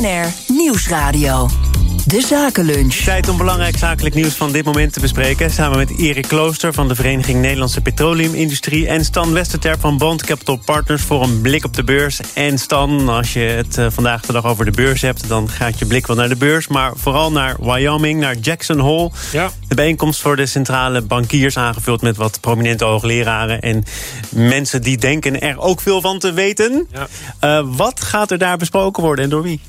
BNR Nieuwsradio. De Zakenlunch. Tijd om belangrijk zakelijk nieuws van dit moment te bespreken. Samen met Erik Klooster van de Vereniging Nederlandse Petroleumindustrie... en Stan Westerterp van Bond Capital Partners voor een blik op de beurs. En Stan, als je het eh, vandaag de dag over de beurs hebt... dan gaat je blik wel naar de beurs, maar vooral naar Wyoming, naar Jackson Hole. Ja. De bijeenkomst voor de centrale bankiers aangevuld met wat prominente hoogleraren... en mensen die denken er ook veel van te weten. Ja. Uh, wat gaat er daar besproken worden en door wie?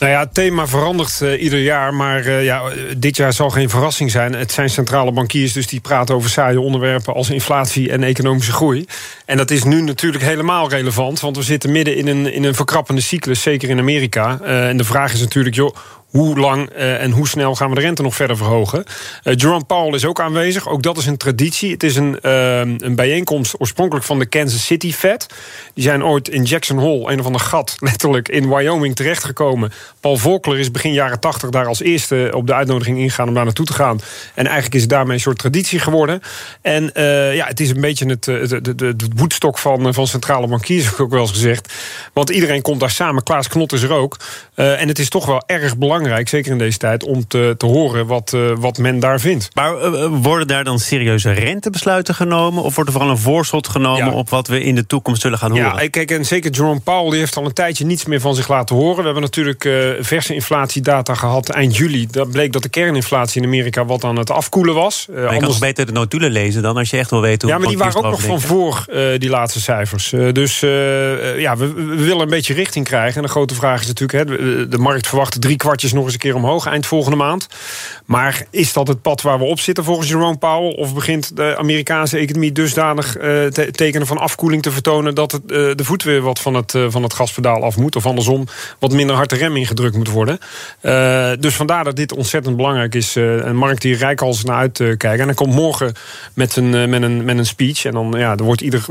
Nou ja, het thema verandert uh, ieder jaar, maar uh, ja, dit jaar zal geen verrassing zijn. Het zijn centrale bankiers, dus die praten over saaie onderwerpen als inflatie en economische groei. En dat is nu natuurlijk helemaal relevant, want we zitten midden in een, in een verkrappende cyclus, zeker in Amerika. Uh, en de vraag is natuurlijk, joh, hoe lang uh, en hoe snel gaan we de rente nog verder verhogen? Uh, Jerome Powell is ook aanwezig. Ook dat is een traditie. Het is een, uh, een bijeenkomst oorspronkelijk van de Kansas City Fed. Die zijn ooit in Jackson Hole, een of ander gat, letterlijk in Wyoming terechtgekomen. Paul Volcker is begin jaren tachtig daar als eerste op de uitnodiging ingegaan om daar naartoe te gaan. En eigenlijk is het daarmee een soort traditie geworden. En ja, het is een beetje het, de, de, de, woedstok van, van centrale bankiers, ook wel eens gezegd. Want iedereen komt daar samen. Klaas Knot is er ook. en het is toch wel erg belangrijk belangrijk, zeker in deze tijd, om te, te horen wat, uh, wat men daar vindt. Maar uh, worden daar dan serieuze rentebesluiten genomen? Of wordt er vooral een voorschot genomen ja. op wat we in de toekomst zullen gaan horen? Ja, kijk, en zeker Jerome Powell die heeft al een tijdje niets meer van zich laten horen. We hebben natuurlijk uh, verse inflatiedata gehad eind juli. Dat bleek dat de kerninflatie in Amerika wat aan het afkoelen was. Uh, maar je anders... kan beter de notulen lezen dan als je echt wil weten hoe Ja, maar die waren ook nog van voor die laatste cijfers. dus ja, we, we, willen een beetje richting krijgen. En de grote vraag is natuurlijk, hè, de, de markt verwacht drie kwartjes nog eens een keer omhoog eind volgende maand. Maar is dat het pad waar we op zitten volgens Jerome Powell? Of begint de Amerikaanse economie dusdanig te tekenen van afkoeling te vertonen... dat het, uh, de voet weer wat van het, uh, van het gaspedaal af moet? Of andersom, wat minder hard de rem ingedrukt moet worden? dus vandaar dat dit ontzettend belangrijk is. een markt die rijkhalsend naar uitkijkt. en dan komt morgen met een, met een, met een speech. En dan, ja, dan wordt ieder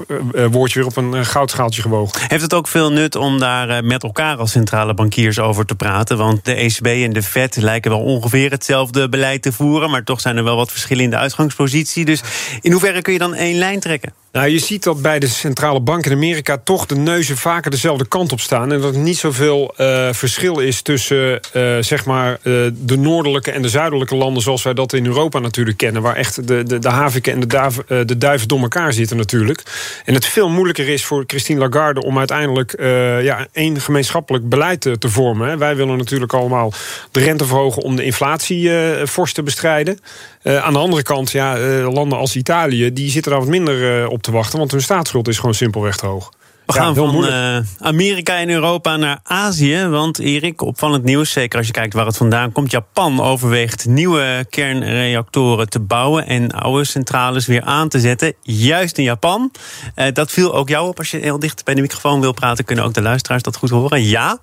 woordje weer op een goudschaaltje gewogen. Heeft het ook veel nut om daar met elkaar als centrale bankiers over te praten? Want de ECB en de Fed lijken wel ongeveer hetzelfde beleid te voeren, maar toch zijn er wel wat verschillen in de uitgangspositie. Dus in hoeverre kun je dan één lijn trekken? Nou, je ziet dat bij de centrale banken in Amerika toch de neuzen vaker dezelfde kant op staan. En dat er niet zoveel uh, verschil is tussen uh, zeg maar, uh, de noordelijke en de zuidelijke landen, zoals wij dat in Europa natuurlijk kennen. Waar echt de, de, de haviken en de, de duiven door elkaar zitten natuurlijk. En het veel moeilijker is voor Christine Lagarde om uiteindelijk ja, één gemeenschappelijk beleid te vormen. Wij willen natuurlijk allemaal de rente verhogen om de inflatie fors te bestrijden. aan de andere kant, ja, landen als Italië, die zitten daar wat minder op te wachten, want hun staatsschuld is gewoon simpelweg te hoog. We gaan ja, van uh, Amerika en Europa naar Azië. Want Erik, opvallend nieuws, zeker als je kijkt waar het vandaan komt. Japan overweegt nieuwe kernreactoren te bouwen en oude centrales weer aan te zetten. Juist in Japan. Uh, dat viel ook jou op. Als je heel dicht bij de microfoon wil praten, kunnen ook de luisteraars dat goed horen. Ja?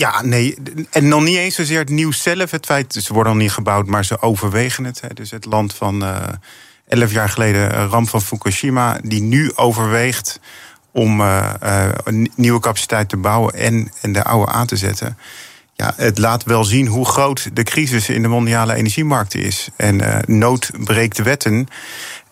Ja, nee. En nog niet eens zozeer het nieuws zelf. Het feit, ze worden nog niet gebouwd, maar ze overwegen het. Hè. Dus het land van. Uh, elf jaar geleden een ramp van Fukushima, die nu overweegt om een nieuwe capaciteit te bouwen en, en de oude aan te zetten. Ja, het laat wel zien hoe groot de crisis in de mondiale energiemarkt is. En nood breekt wetten.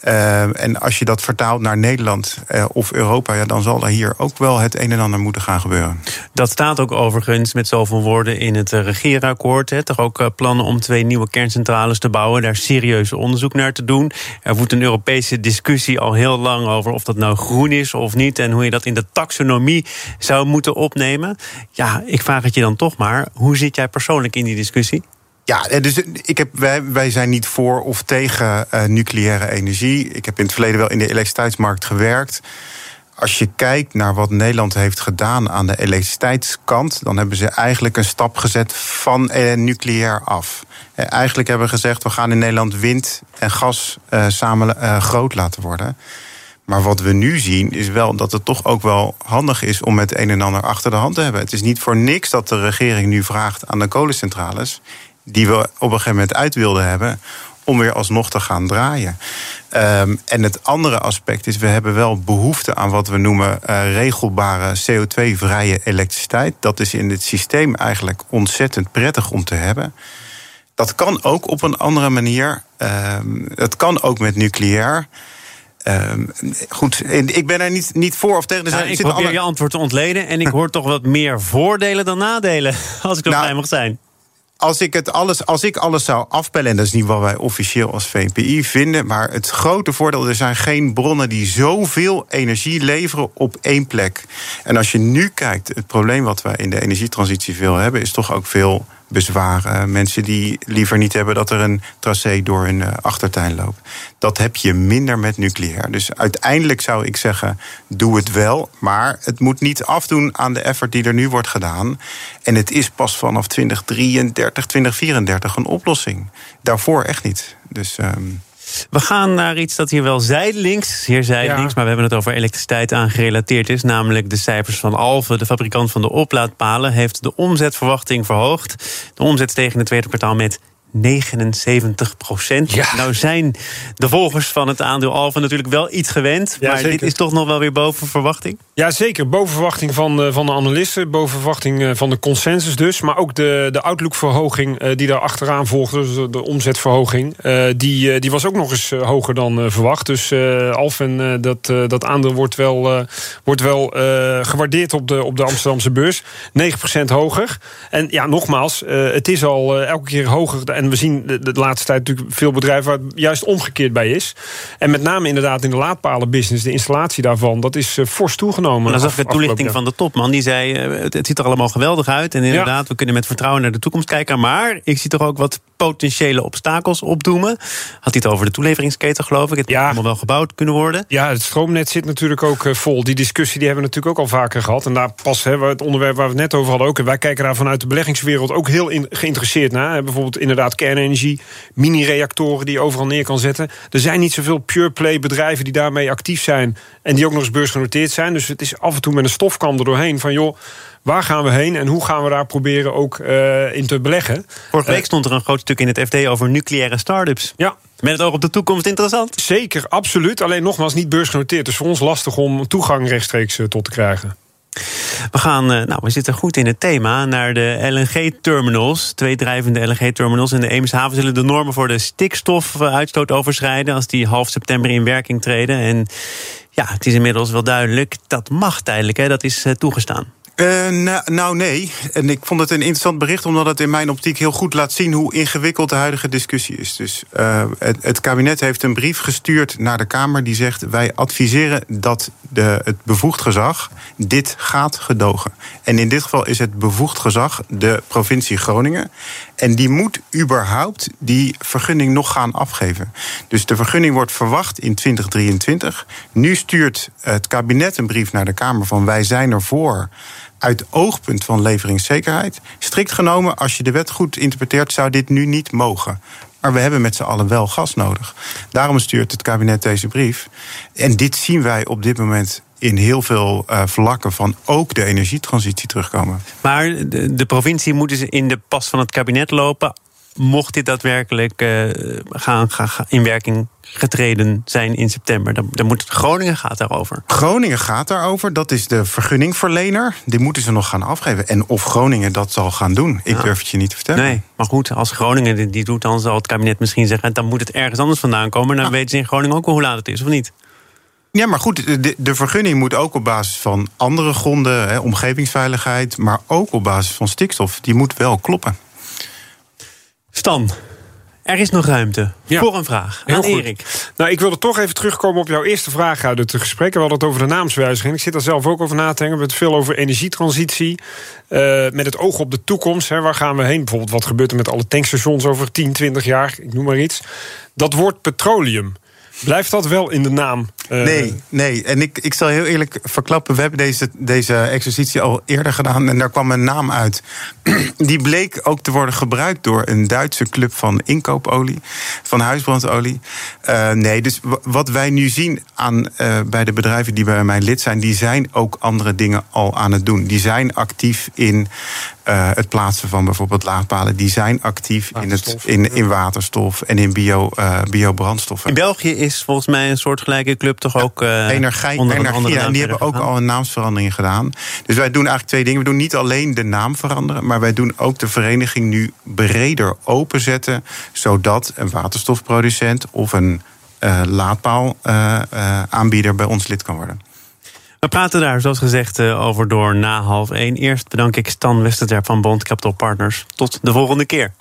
Uh, en als je dat vertaalt naar Nederland uh, of Europa, ja, dan zal er hier ook wel het een en ander moeten gaan gebeuren. Dat staat ook overigens met zoveel woorden in het regeerakkoord. Hè. Toch ook plannen om twee nieuwe kerncentrales te bouwen, daar serieus onderzoek naar te doen. Er woedt een Europese discussie al heel lang over of dat nou groen is of niet en hoe je dat in de taxonomie zou moeten opnemen. Ja, ik vraag het je dan toch maar, hoe zit jij persoonlijk in die discussie? Ja, dus ik heb, wij, wij zijn niet voor of tegen uh, nucleaire energie. Ik heb in het verleden wel in de elektriciteitsmarkt gewerkt. Als je kijkt naar wat Nederland heeft gedaan aan de elektriciteitskant, dan hebben ze eigenlijk een stap gezet van nucleair af. Eigenlijk hebben we gezegd: we gaan in Nederland wind en gas samen groot laten worden. Maar wat we nu zien is wel dat het toch ook wel handig is om het een en ander achter de hand te hebben. Het is niet voor niks dat de regering nu vraagt aan de kolencentrales die we op een gegeven moment uit wilden hebben, om weer alsnog te gaan draaien. Um, en het andere aspect is, we hebben wel behoefte aan wat we noemen uh, regelbare CO2-vrije elektriciteit. Dat is in dit systeem eigenlijk ontzettend prettig om te hebben. Dat kan ook op een andere manier. Um, het kan ook met nucleair. Ehm, goed, ik ben er niet, niet voor of tegen. Er zijn, ik probeer alle... je antwoord te ontleden en ik hoor toch wat meer voordelen dan nadelen, als ik er nou, mag zijn als ik, het alles, als ik alles zou afpellen, en dat is niet wat wij officieel als VPI vinden, maar het grote voordeel, er zijn geen bronnen die zoveel energie leveren op één plek. En als je nu kijkt, het probleem wat wij in de energietransitie veel hebben, is toch ook veel bezwaren. Mensen die liever niet hebben dat er een tracé door hun eh, achtertuin loopt. Dat heb je minder met nucleair. Dus uiteindelijk zou ik zeggen, doe het wel. Maar het moet niet afdoen aan de effort die er nu wordt gedaan. En het is pas vanaf 2033, 2034 een oplossing. Daarvoor echt niet. Dus... Um we gaan naar iets dat hier wel zijdelings, zeer zijdelings, maar we hebben het over elektriciteit aangerelateerd is. Namelijk de cijfers van Alve, de fabrikant van de oplaadpalen, heeft de omzetverwachting verhoogd. De omzet steeg in het tweede kwartaal met 79 procent. Nou zijn de volgers van het aandeel Alfa natuurlijk wel iets gewend. maar dit is toch nog wel weer boven verwachting? Ja, zeker. Boven verwachting van de, van de analisten. Boven verwachting eh, van de consensus dus. Maar ook de, de outlookverhoging uh, die daar achteraan volgde. Dus de omzetverhoging. Uh, die, die was ook nog eens hoger dan verwacht. Dus Alfen, dat, dat aandeel wordt wel, wordt wel gewaardeerd op de, op de Amsterdamse beurs. 9 procent hoger. En ja, nogmaals, het is al elke keer hoger en we zien de, de, laatste tijd natuurlijk veel bedrijven waar het juist omgekeerd bij is. En met name inderdaad in de laadpalenbusiness, de installatie daarvan, dat is uh, fors toegenomen. dan zag ik de toelichting van de topman. Die zei: uh, het, ziet er allemaal geweldig uit. En inderdaad, we kunnen met vertrouwen naar de toekomst kijken. Maar ik zie toch ook wat potentiële obstakels opdoemen. Had hij het over de toeleveringsketen, geloof ik. Het ja. moet allemaal wel gebouwd kunnen worden. Ja, het stroomnet zit natuurlijk ook uh, vol. Die discussie die hebben we natuurlijk ook al vaker gehad. En daar pas hè, het onderwerp waar we het net over hadden ook. En wij kijken daar vanuit de beleggingswereld ook heel in, geïnteresseerd naar. Bijvoorbeeld inderdaad kernenergie, mini-reactoren die je overal neer kan zetten. Er zijn niet zoveel pure play bedrijven die daarmee actief zijn en die ook nog eens beursgenoteerd zijn. Dus het is af en toe met een stofkam er doorheen van joh. Waar gaan we heen en hoe gaan we daar proberen ook uh, in te beleggen? Vorige week stond er een groot stuk in het FD over nucleaire start-ups. Ja. Met het oog op de toekomst interessant? Zeker, absoluut. Alleen nogmaals niet beursgenoteerd. Dus voor ons lastig om toegang rechtstreeks uh, tot te krijgen. We gaan, eh, nou, we zitten goed in het thema, naar de LNG-terminals. Twee drijvende LNG-terminals in de Eemshaven zullen de normen voor de stikstofuitstoot overschrijden als die half september in werking treden. En ja, het is inmiddels wel duidelijk, dat mag tijdelijk, hè, dat is eh, toegestaan. Uh, nou, nee. En ik vond het een interessant bericht, omdat het in mijn optiek heel goed laat zien hoe ingewikkeld de huidige discussie is. Dus uh, het, het, kabinet heeft een brief gestuurd naar de Kamer die zegt: wij adviseren dat de, het bevoegd gezag dit gaat gedogen. En in dit geval is het bevoegd gezag de provincie Groningen. En die moet überhaupt die vergunning nog gaan afgeven. Dus de vergunning wordt verwacht in 2023. Nu stuurt het kabinet een brief naar de Kamer van wij zijn ervoor uit oogpunt van leveringszekerheid. Strikt genomen, als je de wet goed interpreteert, zou dit nu niet mogen. Maar we hebben met z'n allen wel gas nodig. Daarom stuurt het kabinet deze brief. En dit zien wij op dit moment in heel veel uh, vlakken van ook de energietransitie terugkomen. Maar de, de provincie moet dus in de pas van het kabinet lopen mocht dit daadwerkelijk uh, gaan, gaan, in werking getreden zijn in september. Dan, dan moet, Groningen gaat daarover. Groningen gaat daarover. Dat is de vergunningverlener. Die moeten ze nog gaan afgeven. En of Groningen dat zal gaan doen, ik durf het je niet te vertellen. Nee, maar goed, als Groningen die doet, dan zal het kabinet misschien zeggen... dan moet het ergens anders vandaan komen. Dan weten ze in Groningen ook wel hoe laat het is, of niet? Ja, maar goed, de, de, vergunning moet ook op basis van andere gronden, hè, omgevingsveiligheid, maar ook op basis van stikstof, die moet wel kloppen. Stan, er is nog ruimte voor een vraag aan Erik. Nou, ik wilde toch even terugkomen op jouw eerste vraag uit het gesprek. We hadden het over de naamswijziging. Ik zit daar zelf ook over na te denken. We hebben het veel over energietransitie. Uh, met het oog op de toekomst. Hè. Waar gaan we heen? Bijvoorbeeld, wat gebeurt er met alle tankstations over 10, 20 jaar? Ik noem maar iets. Dat woord petroleum. Blijft dat wel in de naam? Uh... Nee, nee. En ik, ik zal heel eerlijk verklappen. We hebben deze, deze exercitie al eerder gedaan. En daar kwam een naam uit. Die bleek ook te worden gebruikt door een Duitse club van inkoopolie. Van huisbrandolie. Uh, nee, dus wat wij nu zien aan, uh, bij de bedrijven die bij mij lid zijn. Die zijn ook andere dingen al aan het doen. Die zijn actief in uh, het plaatsen van bijvoorbeeld laadpalen. Die zijn actief in, het, in, in waterstof en in bio, uh, biobrandstoffen. In België is volgens mij een soortgelijke club toch ook. Uh, energie, onder energie ja, en die hebben ook al een naamsverandering gedaan. Dus wij doen eigenlijk twee dingen. We doen niet alleen de naam veranderen, maar wij doen ook de vereniging nu breder openzetten. Zodat een waterstofproducent of een laadpaalaanbieder bij ons lid kan worden. We praten daar, zoals gezegd, over door na half één. Eerst bedank ik Stan Westerterp van Bond Capital Partners. Tot de volgende keer.